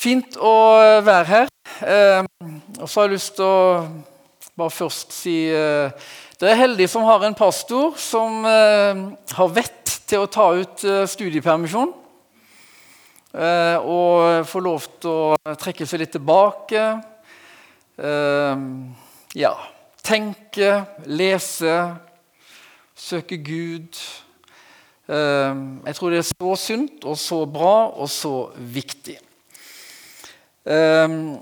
Fint å være her. Eh, og så har jeg lyst til å bare først si eh, Dere er heldige som har en pastor som eh, har vett til å ta ut eh, studiepermisjon. Eh, og få lov til å trekke seg litt tilbake. Eh, ja Tenke, lese, søke Gud. jeg tror det er så sunt og så bra og så viktig. Um,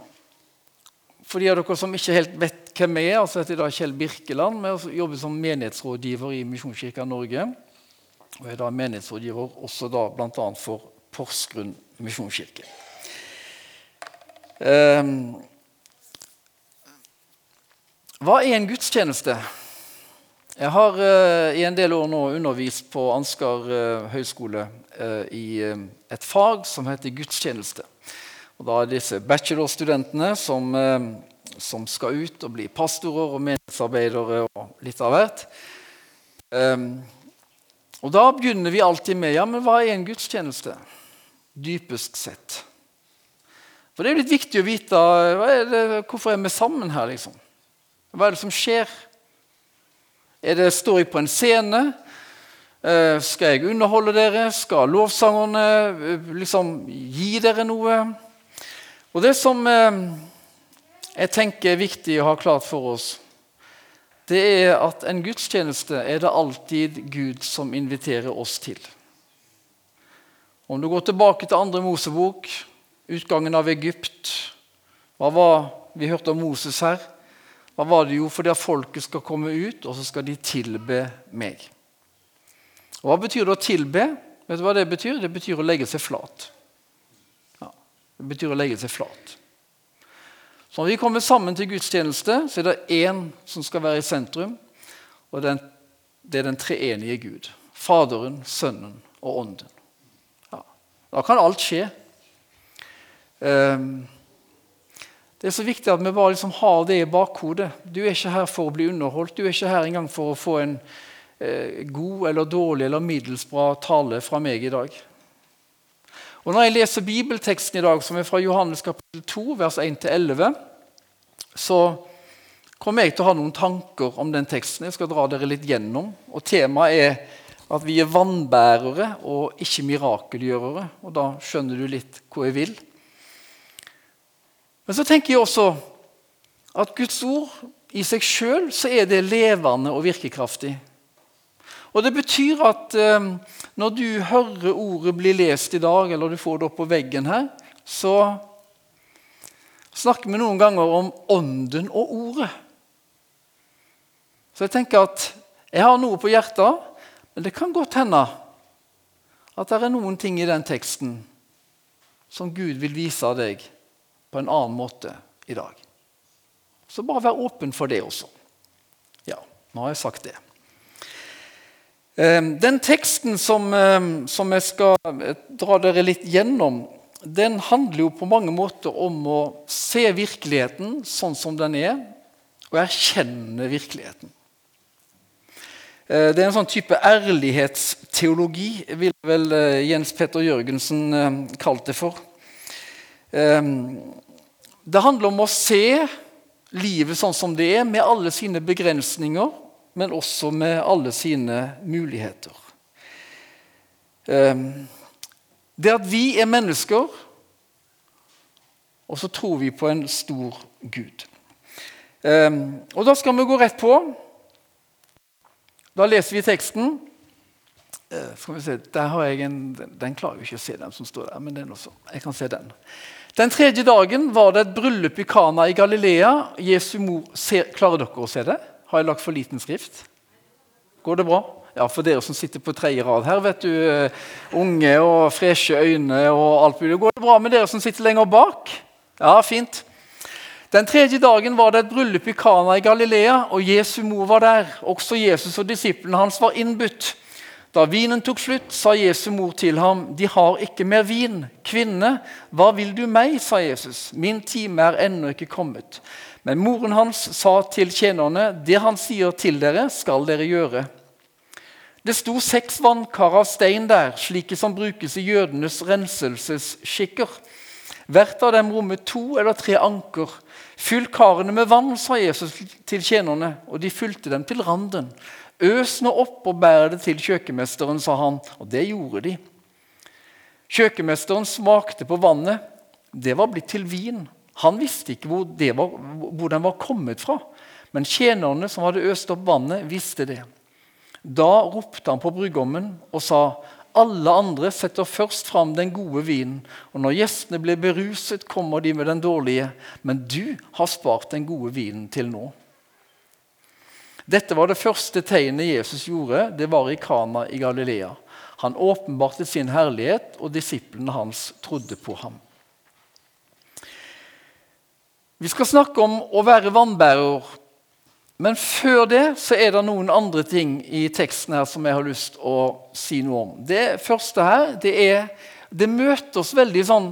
for de av dere som ikke helt vet hvem jeg er, altså heter jeg Kjell Birkeland. Jeg jobber som menighetsrådgiver i Misjonskirka Norge. Og jeg er da menighetsrådgiver også da bl.a. for Porsgrunn misjonskirke. Um, hva er en gudstjeneste? Jeg har uh, i en del år nå undervist på Ansgar uh, høgskole uh, i et fag som heter gudstjeneste. Og da er disse bachelorstudentene som, eh, som, skal ut og bli pastorer og menighetsarbeidere og litt av hvert. Um, og da begynner vi alltid med ja, men hva er en gudstjeneste? Dypest sett. For det er litt viktig å vite er det, hvorfor er vi sammen her. liksom? Hva er det som skjer? Er det, står jeg på en scene? Uh, skal jeg underholde dere? Skal lovsangerne uh, liksom gi dere noe? Og Det som eh, jeg tenker er viktig å ha klart for oss, det er at en gudstjeneste er det alltid Gud som inviterer oss til. Om du går tilbake til andre Mosebok, utgangen av Egypt Hva var Vi hørte om Moses her. Hva var det jo fordi at folket skal komme ut, og så skal de tilbe meg. Og Hva betyr det å tilbe? Vet du hva Det betyr? Det betyr å legge seg flat. Det betyr å legge seg flat. Så når vi kommer sammen til gudstjeneste, så er det én som skal være i sentrum. Og det er den treenige Gud. Faderen, Sønnen og Ånden. Ja. Da kan alt skje. Um, det er så viktig at vi bare liksom har det i bakhodet. Du er ikke her for å bli underholdt. Du er ikke her engang for å få en eh, god eller dårlig eller middels bra tale fra meg i dag. Og Når jeg leser bibelteksten i dag, som er fra Johannes kapittel 2, vers 1-11, så kommer jeg til å ha noen tanker om den teksten. Jeg skal dra dere litt gjennom. Og Temaet er at vi er vannbærere og ikke mirakelgjørere. Og Da skjønner du litt hvor jeg vil. Men så tenker jeg også at Guds ord i seg sjøl er det levende og virkekraftig. Og Det betyr at eh, når du hører ordet bli lest i dag, eller du får det opp på veggen her, så snakker vi noen ganger om ånden og ordet. Så jeg tenker at jeg har noe på hjertet, men det kan godt hende at det er noen ting i den teksten som Gud vil vise deg på en annen måte i dag. Så bare vær åpen for det også. Ja, nå har jeg sagt det. Ehm, den teksten som, ehm, som, jeg skal eh, dra dere litt gjennom, den handler jo på mange måter om å se virkeligheten sånn som den er, og erkjenne virkeligheten. Eh, det er en sånn type ærlighetsteologi, vil vel eh, Jens Petter Jørgensen kalt det for. Ehm, det handler om å se livet sånn som det er, med alle sine begrensninger men også med alle sine muligheter. Ehm, det at vi er mennesker, og så tror vi på en stor Gud. Ehm, og Da skal vi gå rett på. Da leser vi teksten. Eh, skal vi se, der har jeg en, Den klarer jo ikke å se den som står der, men den også. Jeg kan se den. Den tredje dagen var det et bryllup i Kana i Galilea. Jesu mor, ser, Klarer dere å se det? Har jeg lagt for liten skrift? Går det bra? Ja, for dere som sitter på tredje rad her, vet du, uh, unge og freshe øyne og alt mulig. Går det bra med dere som sitter lenger bak? Ja, fint. Den tredje dagen var det et bryllup i Kana i Galilea, og Jesu mor var der. Også Jesus og disiplene hans var innbudt. Da vinen tok slutt, sa Jesu mor til ham, 'De har ikke mer vin.' 'Kvinne, hva vil du meg?' sa Jesus. 'Min time er ennå ikke kommet.' Men moren hans sa til tjenerne, 'Det han sier til dere, skal dere gjøre.' Det sto seks vannkar av stein der, slike som brukes i jødenes renselsesskikker. Hvert av dem rommet to eller tre anker. Fyll karene med vann, sa Jesus til tjenerne, og de fylte dem til randen. Øs nå opp og bær det til kjøkkenmesteren, sa han, og det gjorde de. Kjøkkenmesteren smakte på vannet. Det var blitt til vin. Han visste ikke hvor, var, hvor den var kommet fra, men tjenerne som hadde øst opp vannet, visste det. Da ropte han på brudgommen og sa, alle andre setter først fram den gode vinen, og når gjestene blir beruset, kommer de med den dårlige, men du har spart den gode vinen til nå. Dette var det første tegnet Jesus gjorde. Det var i Kana i Galilea. Han åpenbarte sin herlighet, og disiplene hans trodde på ham. Vi skal snakke om å være vannbærer. Men før det så er det noen andre ting i teksten her som jeg har lyst til å si noe om. Det første her det er Det møter oss veldig sånn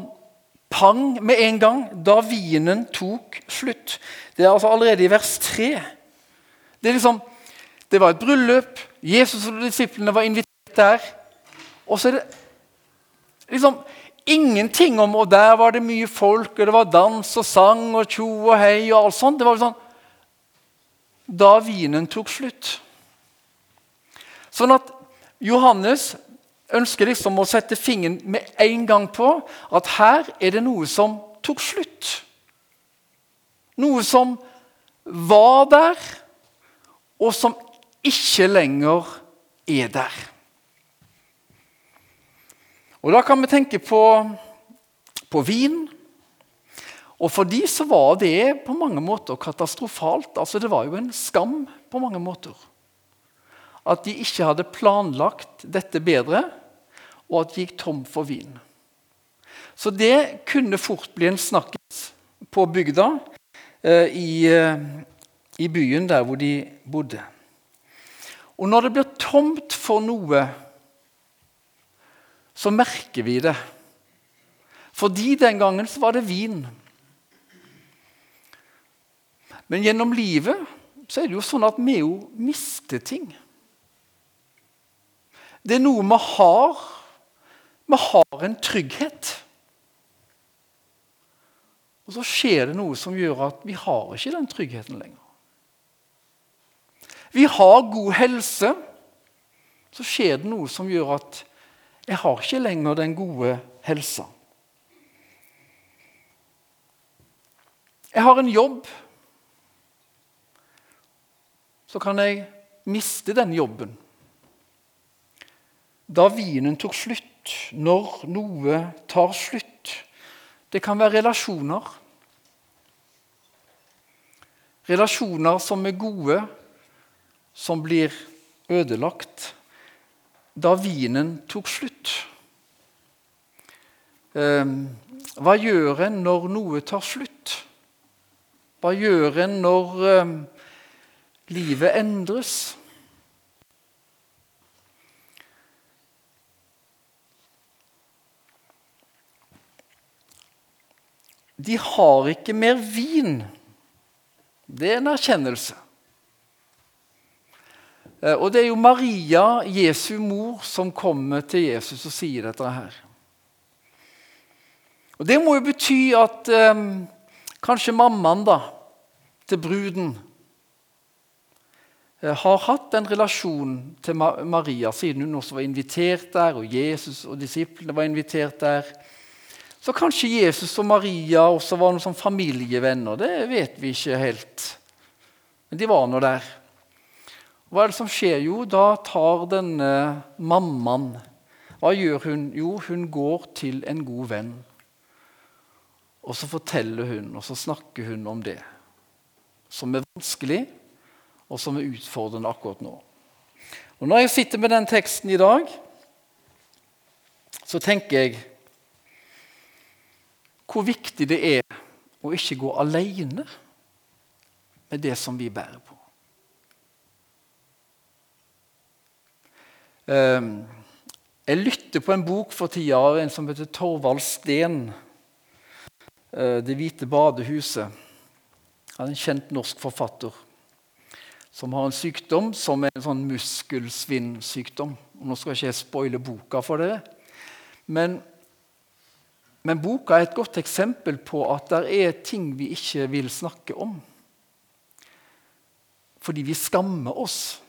pang med en gang da vinen tok slutt. Det er altså allerede i vers 3. Det, er liksom, det var et bryllup. Jesus og disiplene var invitert der. Og så er det liksom ingenting om Og der var det mye folk, og det var dans og sang og tjo og hei og alt sånt. Det var sånn Da vinen tok slutt. Sånn at Johannes ønsker liksom å sette fingeren med en gang på at her er det noe som tok slutt. Noe som var der, og som ikke lenger er der. Og Da kan vi tenke på, på vin. Og for de så var det på mange måter katastrofalt. Altså Det var jo en skam på mange måter. At de ikke hadde planlagt dette bedre, og at de gikk tom for vin. Så det kunne fort bli en snakkis på bygda, eh, i, eh, i byen der hvor de bodde. Og når det blir tomt for noe så merker vi det. Fordi den gangen så var det vin. Men gjennom livet så er det jo sånn at vi jo mister ting. Det er noe vi har. Vi har en trygghet. Og så skjer det noe som gjør at vi har ikke den tryggheten lenger. Vi har god helse. Så skjer det noe som gjør at jeg har ikke lenger den gode helsa. Jeg har en jobb. Så kan jeg miste den jobben. Da vinen tok slutt, når noe tar slutt. Det kan være relasjoner. Relasjoner som er gode, som blir ødelagt da vinen tok slutt. Ehm, hva gjør en når noe tar slutt? Hva gjør en når ehm, livet endres? De har ikke mer vin. Det er en erkjennelse. Eh, og det er jo Maria, Jesu mor, som kommer til Jesus og sier dette her. Og Det må jo bety at eh, kanskje mammaen da, til bruden eh, har hatt en relasjon til Maria siden hun også var invitert der, og Jesus og disiplene var invitert der. Så kanskje Jesus og Maria også var noen sånn familievenner. Det vet vi ikke helt. Men de var nå der. Hva er det som skjer? Jo, da tar denne mammaen Hva gjør hun? Jo, hun går til en god venn. Og så forteller hun, og så snakker hun om det som er vanskelig, og som er utfordrende akkurat nå. Og Når jeg sitter med den teksten i dag, så tenker jeg hvor viktig det er å ikke gå alene med det som vi bærer på. Jeg lytter på en bok for tida av en som heter Torvald Steen. Eh, 'Det hvite badehuset'. Han er en kjent norsk forfatter som har en sykdom som er en sånn muskelsvinnsykdom. Nå skal jeg ikke spoile boka for dere, men Men boka er et godt eksempel på at det er ting vi ikke vil snakke om. Fordi vi skammer oss.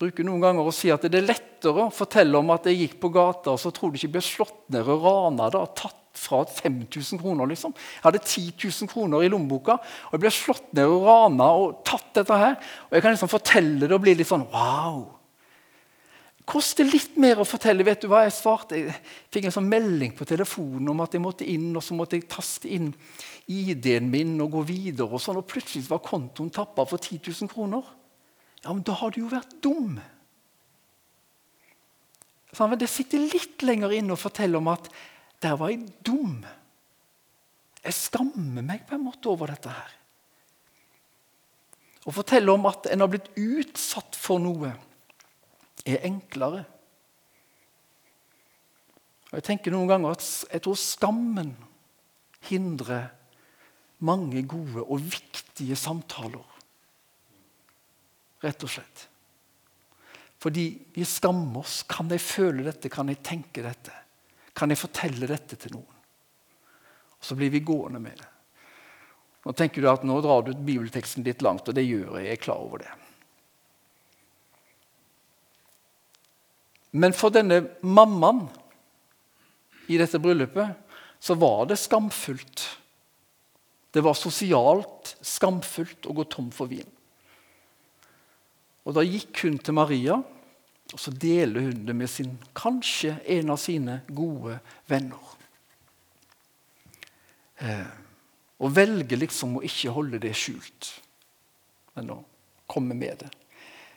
Bruker noen ganger å si at det er lettere å fortelle om at jeg gikk på gata og så tror du ikke jeg ble slått ned og rana og tatt fra 5000 kroner. liksom. Jeg hadde 10 000 kroner i lommeboka, og jeg ble slått ned og rana og tatt dette her. Og jeg kan liksom fortelle det og bli litt sånn wow. Koster litt mer å fortelle. vet du hva Jeg svarte? Jeg fikk en sånn melding på telefonen om at jeg måtte inn, og så måtte jeg taste inn ID-en min og gå videre. Og sånn, og plutselig var kontoen tappa for 10 000 kroner. Ja, men da har du jo vært dum. Sånn, det sitter litt lenger inne å fortelle om at der var jeg dum. Jeg skammer meg på en måte over dette her. Å fortelle om at en har blitt utsatt for noe, er enklere. Og Jeg tenker noen ganger at jeg tror skammen hindrer mange gode og viktige samtaler. Rett og slett. Fordi vi skammer oss. Kan jeg føle dette? Kan jeg tenke dette? Kan jeg fortelle dette til noen? Og Så blir vi gående med det. Nå tenker du at nå drar du bibelteksten litt langt, og det gjør jeg. Jeg er klar over det. Men for denne mammaen i dette bryllupet så var det skamfullt. Det var sosialt skamfullt å gå tom for vin. Og Da gikk hun til Maria og så deler hun det med sin, kanskje en av sine gode venner. Eh, og velger liksom å ikke holde det skjult, men å komme med det.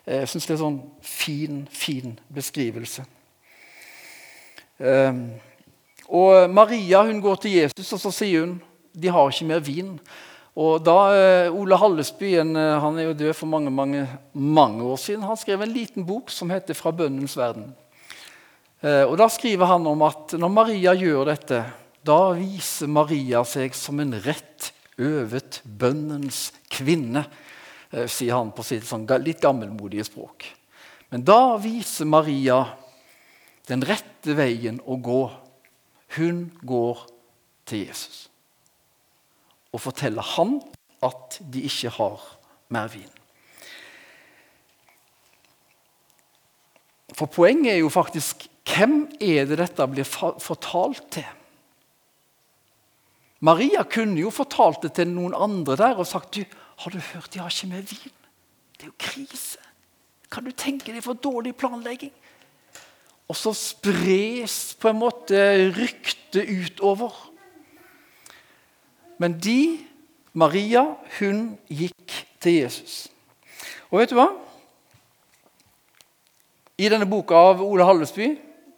Eh, jeg syns det er en sånn fin, fin beskrivelse. Eh, og Maria hun går til Jesus og så sier hun, de har ikke mer vin. Og da eh, Ole Hallesby eh, han er jo død for mange mange, mange år siden, han skrev en liten bok som heter 'Fra bønnens verden'. Eh, og Da skriver han om at når Maria gjør dette, da viser Maria seg som en rett øvet bønnens kvinne, sier han på sitt sånn litt gammelmodige språk. Men da viser Maria den rette veien å gå. Hun går til Jesus og forteller han at de ikke har mer vin. For poenget er jo faktisk hvem er det dette blir fortalt til? Maria kunne jo fortalt det til noen andre der og sagt du, har du hørt, de har ikke mer vin. Det er jo krise. Kan du tenke deg for dårlig planlegging? Og så spres på en måte ryktet utover. Men de, Maria, hun gikk til Jesus. Og vet du hva? I denne boka av Ole Hallesby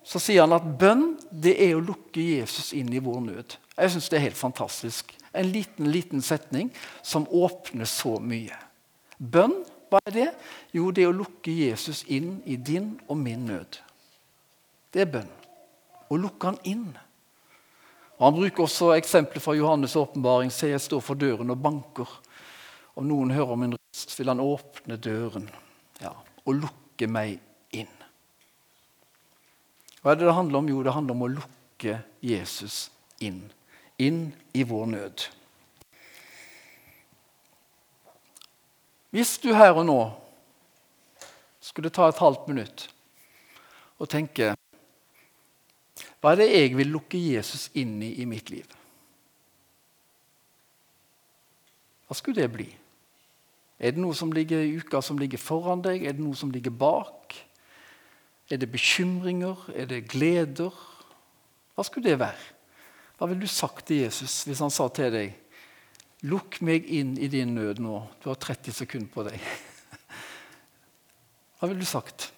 så sier han at bønn det er å lukke Jesus inn i vår nød. Jeg syns det er helt fantastisk. En liten liten setning som åpner så mye. Bønn, hva er det? Jo, det er å lukke Jesus inn i din og min nød. Det er bønn. Å lukke han inn. Og Han bruker også eksempler fra Johannes' åpenbaring. Se, jeg står for døren og banker. Om noen hører min røst, vil han åpne døren ja, og lukke meg inn. Hva er det det handler om? Jo, det handler om å lukke Jesus inn. Inn i vår nød. Hvis du her og nå skulle ta et halvt minutt og tenke hva er det jeg vil lukke Jesus inn i i mitt liv? Hva skulle det bli? Er det noe som ligger i uka som ligger foran deg? Er det noe som ligger bak? Er det bekymringer? Er det gleder? Hva skulle det være? Hva ville du sagt til Jesus hvis han sa til deg Lukk meg inn i din nød nå. Du har 30 sekunder på deg. Hva ville du sagt?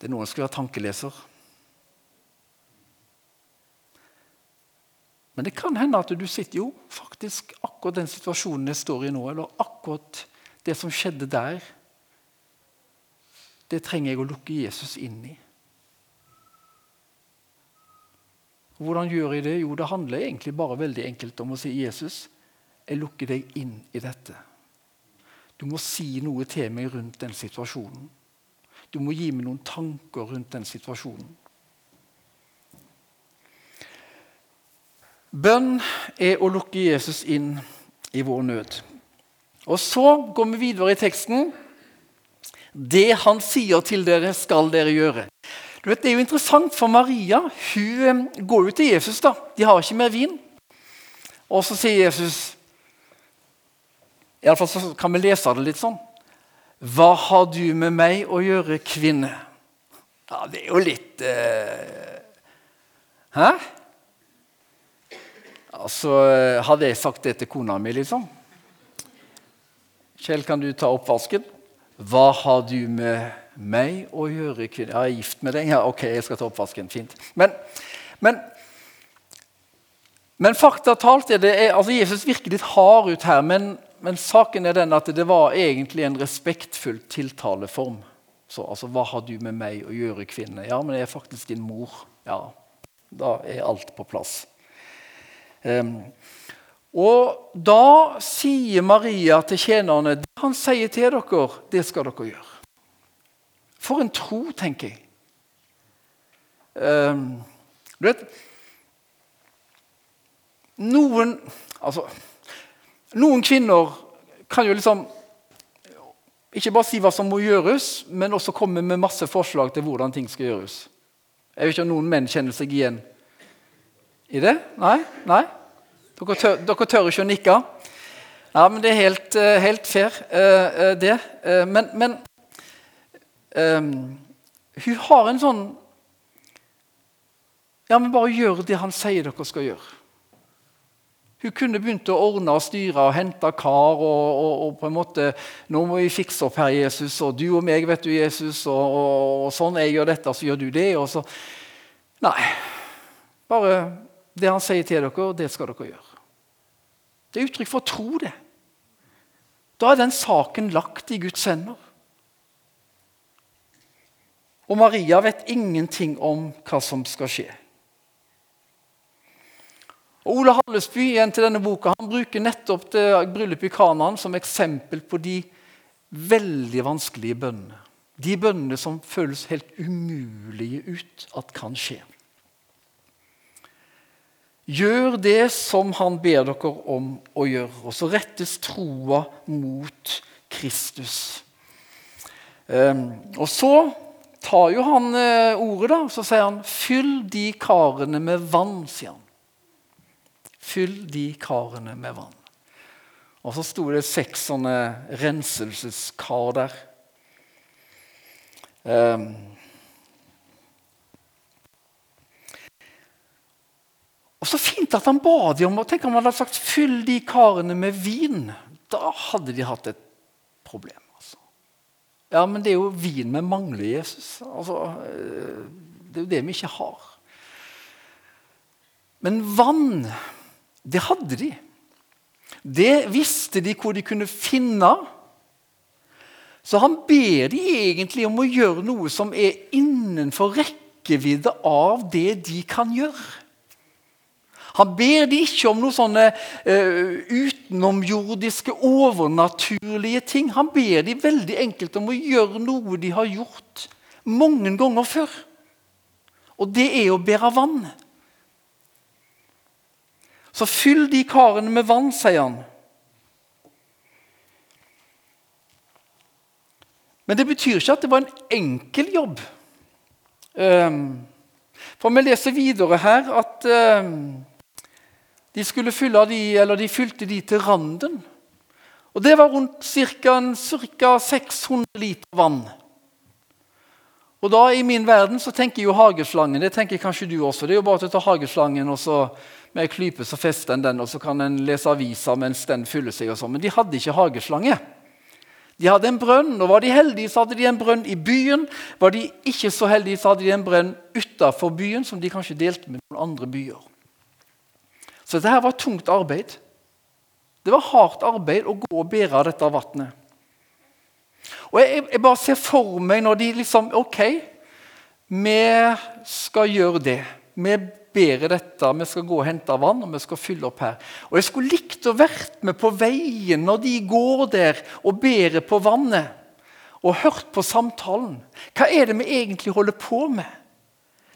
Det er noen som skal være tankeleser. Men det kan hende at du sitter jo faktisk akkurat den situasjonen jeg står i nå, eller akkurat det som skjedde der. Det trenger jeg å lukke Jesus inn i. Hvordan gjør jeg det? Jo, det handler egentlig bare veldig enkelt om å si Jesus, jeg lukker deg inn i dette. Du må si noe til meg rundt den situasjonen. Du må gi meg noen tanker rundt den situasjonen. Bønn er å lukke Jesus inn i vår nød. Og Så går vi videre i teksten. Det han sier til dere, skal dere gjøre. Vet, Det er jo interessant, for Maria hun eh, går jo til Jesus. da. De har ikke mer vin. Og så sier Jesus Iallfall kan vi lese det litt sånn. Hva har du med meg å gjøre, kvinne? Ja, det er jo litt eh... Hæ? Altså, Hadde jeg sagt det til kona mi, liksom? Kjell, kan du ta oppvasken? Hva har du med meg å gjøre, kvinne? Jeg er gift med deg. Ja, ok, jeg skal ta oppvasken. Fint. Men, men, men fakta talt er det altså Jesus virker litt hard ut her. men men saken er den at det var egentlig en respektfull tiltaleform. Så altså, Hva har du med meg å gjøre, kvinne? Ja, men jeg er faktisk din mor. Ja, Da er alt på plass. Um, og da sier Maria til tjenerne det han sier til dere, det skal dere gjøre. For en tro, tenker jeg. Um, du vet Noen Altså noen kvinner kan jo liksom ikke bare si hva som må gjøres, men også komme med masse forslag til hvordan ting skal gjøres. Jeg vet ikke om noen menn kjenner seg igjen i det? Nei? Nei? Dere tør, dere tør ikke å nikke? Ja, men det er helt, eh, helt fair, uh, det. Uh, men, men um, hun har en sånn Ja, men bare gjør det han sier dere skal gjøre. Hun kunne begynt å ordne og styre og hente kar. Og, og, og, på en måte, 'Nå må vi fikse opp, her, Jesus.' Og 'du og meg, vet du, Jesus.' Og, og, sånn. 'Jeg gjør dette, så gjør du det.' Og så Nei. Bare det han sier til dere, det skal dere gjøre. Det er uttrykk for å tro, det. Da er den saken lagt i Guds hender. Og Maria vet ingenting om hva som skal skje. Og Ole Hallesby igjen til denne boka, han bruker nettopp det bryllupet i Kanaan som eksempel på de veldig vanskelige bønnene. De bønnene som føles helt umulige ut at kan skje. Gjør det som han ber dere om å gjøre, og så rettes troa mot Kristus. Um, og så tar jo han uh, ordet, da, så sier han 'fyll de karene med vann', sier han. Fyll de karene med vann. Og så sto det seks sånne renselseskar der. Um, og så fint at han ba dem om Tenk om han hadde sagt 'fyll de karene med vin'. Da hadde de hatt et problem. Altså. Ja, men det er jo vin vi mangler, Jesus. Altså, eh, det er jo det vi ikke har. Men vann det hadde de. Det visste de hvor de kunne finne. Så han ber de egentlig om å gjøre noe som er innenfor rekkevidde av det de kan gjøre. Han ber de ikke om noen sånne uh, utenomjordiske, overnaturlige ting. Han ber de veldig enkelt om å gjøre noe de har gjort mange ganger før. Og det er å bære vann. Så fyll de karene med vann, sier han. Men det betyr ikke at det var en enkel jobb. Ehm, for vi leser videre her at ehm, de de, de fylte de til randen. Og det var rundt ca. 600 liter vann. Og da I min verden så tenker jo hageslangen. Det tenker kanskje du også. Det er jo bare å ta hageslangen og så med ei klype så fester en den, og så kan en lese aviser mens den fyller seg. og sånn. Men de hadde ikke hageslange. De hadde en brønn, og Var de heldige, så hadde de en brønn i byen. Var de ikke så heldige, så hadde de en brønn utafor byen, som de kanskje delte med noen andre byer. Så dette her var tungt arbeid. Det var hardt arbeid å gå og bære dette vannet. Og jeg, jeg, bare ser for meg når de liksom Ok, vi skal gjøre det. Vi bærer dette, vi skal gå og hente vann, og vi skal fylle opp her. Og Jeg skulle likt å vært med på veien når de går der og bærer på vannet, og hørt på samtalen. Hva er det vi egentlig holder på med?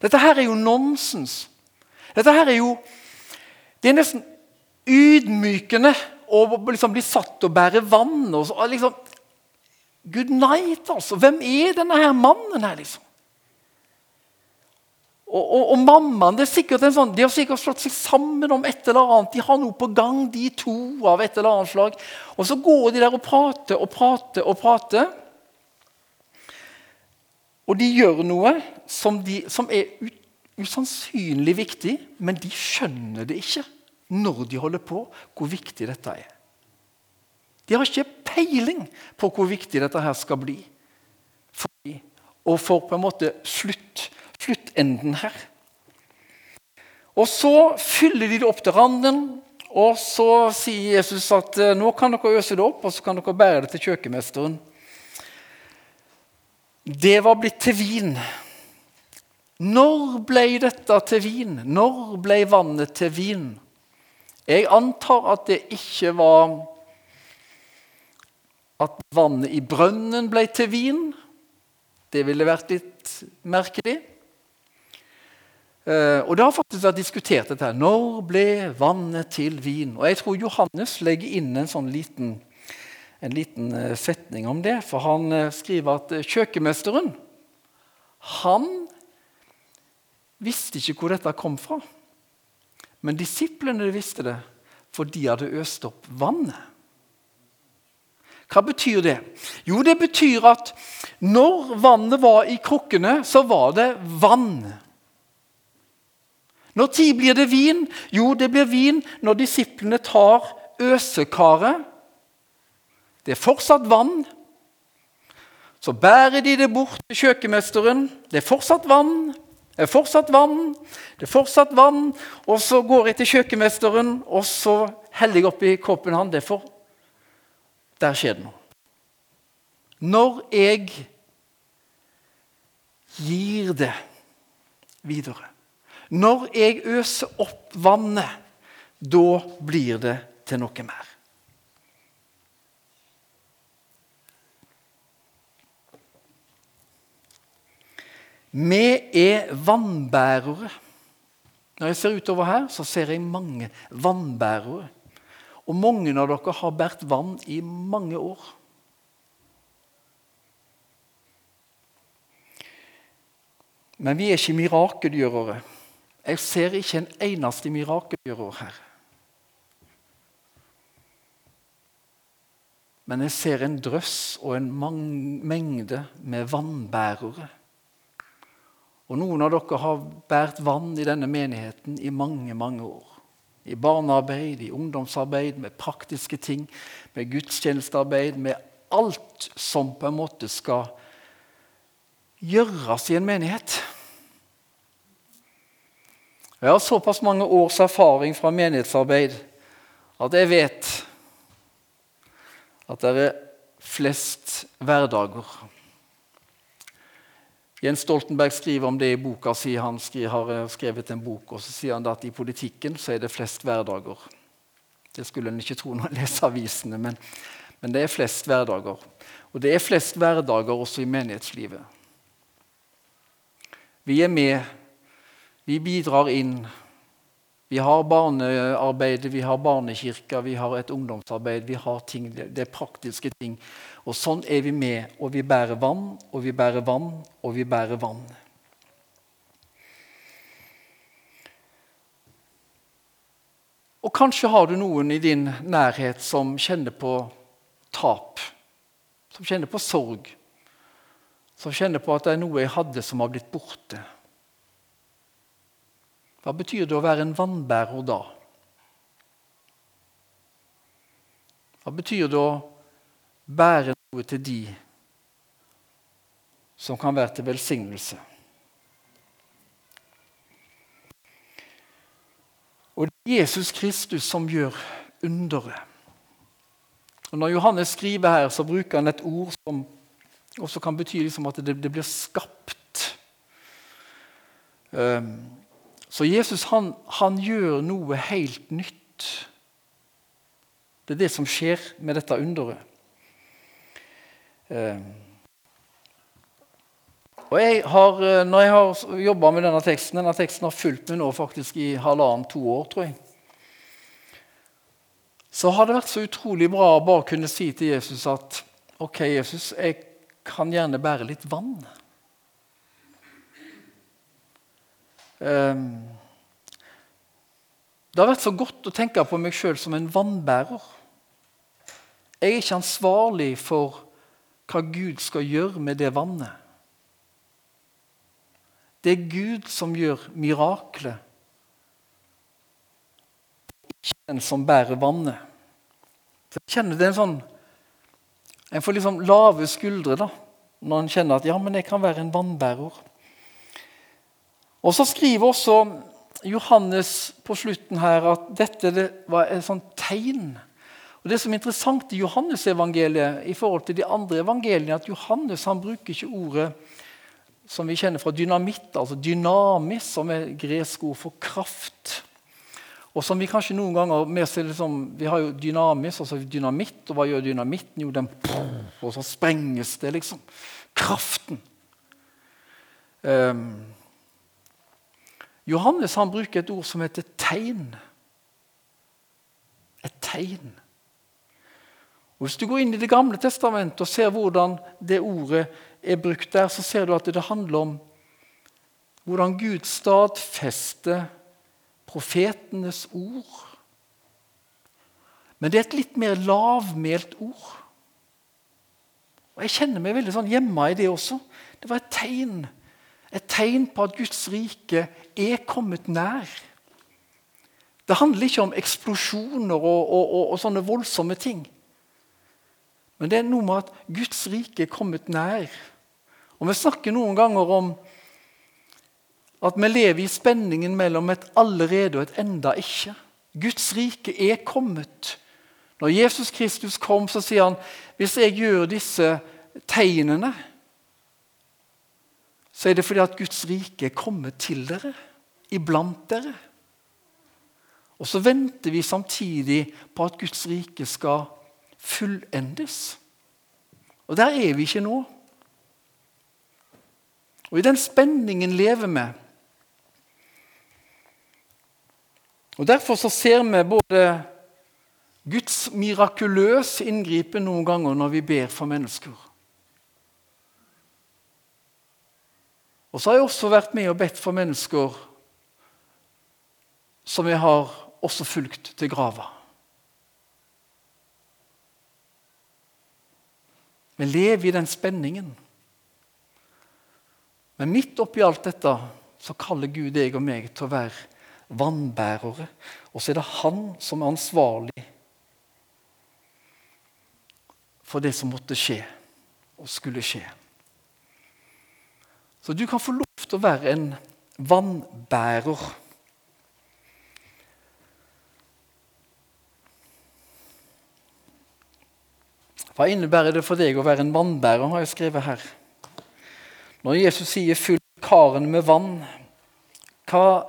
Dette her er jo nonsens. Dette her er jo Det er nesten ydmykende å liksom bli satt og bære vann. og så, liksom, Good night, altså. Hvem er denne her mannen her, liksom? Og, og, og mammaen det er sikkert en sånn, De har sikkert slått seg sammen om et eller annet. De har noe på gang, de to av et eller annet slag. Og så går de der og prater og prater og prater. Og de gjør noe som, de, som er usannsynlig viktig, men de skjønner det ikke når de holder på, hvor viktig dette er. De har ikke peiling på hvor viktig dette her skal bli. For og for på en måte slutt, sluttenden her. Og Så fyller de det opp til randen, og så sier Jesus at eh, nå kan dere øse det opp, og så kan dere bære det til kjøkkenmesteren. Det var blitt til vin. Når ble dette til vin? Når ble vannet til vin? Jeg antar at det ikke var at vannet i brønnen ble til vin. Det ville vært litt merkelig. Eh, og Det har faktisk vært diskutert dette. her. Når ble vannet til vin? Og Jeg tror Johannes legger inn en sånn liten, en liten eh, setning om det. For han eh, skriver at kjøkkenmesteren han visste ikke hvor dette kom fra. Men disiplene visste det, for de hadde øst opp vannet. Hva betyr det? Jo, det betyr at når vannet var i krukkene, så var det vann. Når tid blir det vin? Jo, det blir vin når disiplene tar øsekaret. Det er fortsatt vann. Så bærer de det bort til kjøkkenmesteren. Det er fortsatt vann. Det er fortsatt vann, det er fortsatt vann. Og så går jeg til kjøkkenmesteren, og så heller jeg oppi koppen han. Derfor Der skjer det noe. Når jeg gir det videre, når jeg øser opp vannet, da blir det til noe mer. Vi er vannbærere. Når jeg ser utover her, så ser jeg mange vannbærere. Og mange av dere har båret vann i mange år. Men vi er ikke mirakelgjørere. Jeg ser ikke en eneste mirakelgjører her. Men jeg ser en drøss og en mengde med vannbærere. Og Noen av dere har båret vann i denne menigheten i mange mange år. I barnearbeid, i ungdomsarbeid, med praktiske ting, med gudstjenestearbeid, med alt som på en måte skal gjøres i en menighet. Jeg har såpass mange års erfaring fra menighetsarbeid at jeg vet at det er flest hverdager Jens Stoltenberg skriver om det i boka si. Han har eh, skrevet en bok, og så sier han at i politikken så er det flest hverdager. Det skulle en ikke tro når en leser avisene, men, men det er flest hverdager. Og det er flest hverdager også i menighetslivet. Vi er med, vi bidrar inn. Vi har barnearbeidet, vi har barnekirka, vi har et ungdomsarbeid. vi har ting, Det er praktiske ting og sånn er vi med, og vi bærer vann, og vi bærer vann, og vi bærer vann. Og kanskje har du noen i din nærhet som kjenner på tap, som kjenner på sorg, som kjenner på at det er noe jeg hadde som har blitt borte. Hva betyr det å være en vannbærer da? Hva betyr det å bære noe til de som kan være til velsignelse. Og det er Jesus Kristus som gjør underet. Og Når Johannes skriver her, så bruker han et ord som også kan bety liksom at det, det, blir skapt. Um, Så Jesus han, han gjør noe helt nytt. Det er det som skjer med dette underet. Eh. Og jeg har, eh, Når jeg har jobba med denne teksten Denne teksten har fulgt meg nå faktisk i halvannen-to år, tror jeg. Så har det vært så utrolig bra å bare kunne si til Jesus at OK, Jesus, jeg kan gjerne bære litt vann. Um, det har vært så godt å tenke på meg sjøl som en vannbærer. Jeg er ikke ansvarlig for hva Gud skal gjøre med det vannet. Det er Gud som gjør miraklet, ikke den som bærer vannet. Så jeg kjenner det en sånn En får liksom lave skuldre da, når en kjenner at ja, men jeg kan være en vannbærer. Og Så skriver også Johannes på slutten her at dette var et sånt tegn. Og Det som er interessant i Johannes-evangeliet i forhold til de andre evangeliene, er at Johannes han bruker ikke ordet som vi kjenner fra dynamitt, altså dynamis, som er gresk ord for kraft. Og som Vi kanskje noen ganger med liksom, Vi har jo dynamis, altså dynamitt. Og hva gjør dynamitten? Jo, den Og så sprenges det, liksom. Kraften. Um, Johannes han bruker et ord som heter tegn. Et tegn. Og Hvis du går inn i Det gamle testamentet og ser hvordan det ordet er brukt der, så ser du at det handler om hvordan Gud stadfester profetenes ord. Men det er et litt mer lavmælt ord. Og Jeg kjenner meg veldig sånn hjemme i det også. Det var et tegn. Et tegn på at Guds rike er kommet nær. Det handler ikke om eksplosjoner og, og, og, og, sånne voldsomme ting. Men det er noe med at Guds rike er kommet nær. Og Vi snakker noen ganger om at vi lever i spenningen mellom et allerede og et enda ikke. Guds rike er kommet. Når Jesus Kristus kom, så sier han hvis jeg gjør disse tegnene, så er det fordi at Guds rike er kommet til dere iblant dere. Og så venter vi samtidig på at Guds rike skal fullendes. Og der er vi ikke nå. Og i den spenningen lever vi. Og Derfor så ser vi både Guds mirakuløse inngripen noen ganger når vi ber for mennesker. Og så har jeg også vært med og bedt for mennesker som jeg har også fulgt til grava. Vi lever i den spenningen. Men midt oppi alt dette så kaller Gud deg og meg til å være vannbærere. Og så er det han som er ansvarlig for det som måtte skje og skulle skje. Så du kan få lov til å være en vannbærer. Hva innebærer det for deg å være en vannbærer, har jeg skrevet her. Når Jesus sier 'fyll karen med vann', hva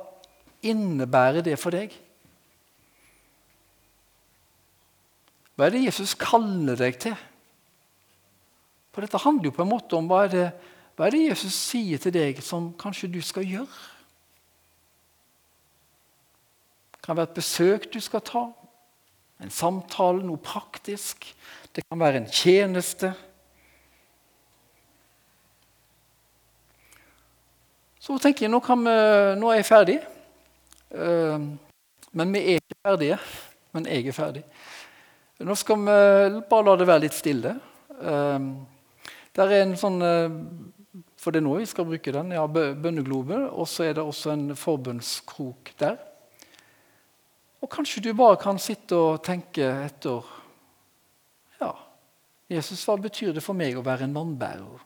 innebærer det for deg? Hva er det Jesus kaller deg til? For Dette handler jo på en måte om hva er, det, hva er det Jesus sier til deg som kanskje du skal gjøre? Det kan være et besøk du skal ta, en samtale, noe praktisk. Det kan være en tjeneste. Så tenker jeg nå, vi, nå er jeg ferdig. Uh, men vi er ikke ferdige. Men jeg er ferdig. Nå skal vi bare la det være litt stille. Uh, der er en sånn uh, For det er nå vi skal bruke den. Ja, bønneglobe. Og så er det også en forbønnskrok der. Og kanskje du bare kan sitte og tenke etter Ja, Jesus, hva betyr det for meg å være en vannbærer?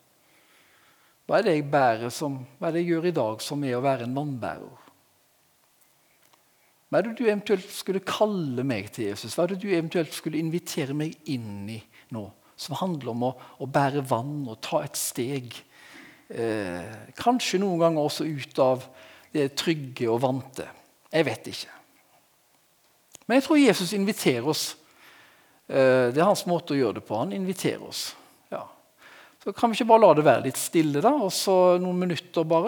Hva er det jeg bærer som, hva er det jeg gjør i dag som er å være en vannbærer? Hva er det du eventuelt skulle kalle meg til, Jesus? Hva er det du eventuelt skulle invitere meg inn i nå? Som handler om å, å bære vann og ta et steg. Eh, kanskje noen ganger også ut av de er trygge og vante. Jeg vet ikke. Men jeg tror Jesus inviterer oss. Eh, det er hans måte å gjøre det på. Han inviterer oss. Ja. Så kan vi ikke bare la det være litt stille, da, og så noen minutter bare?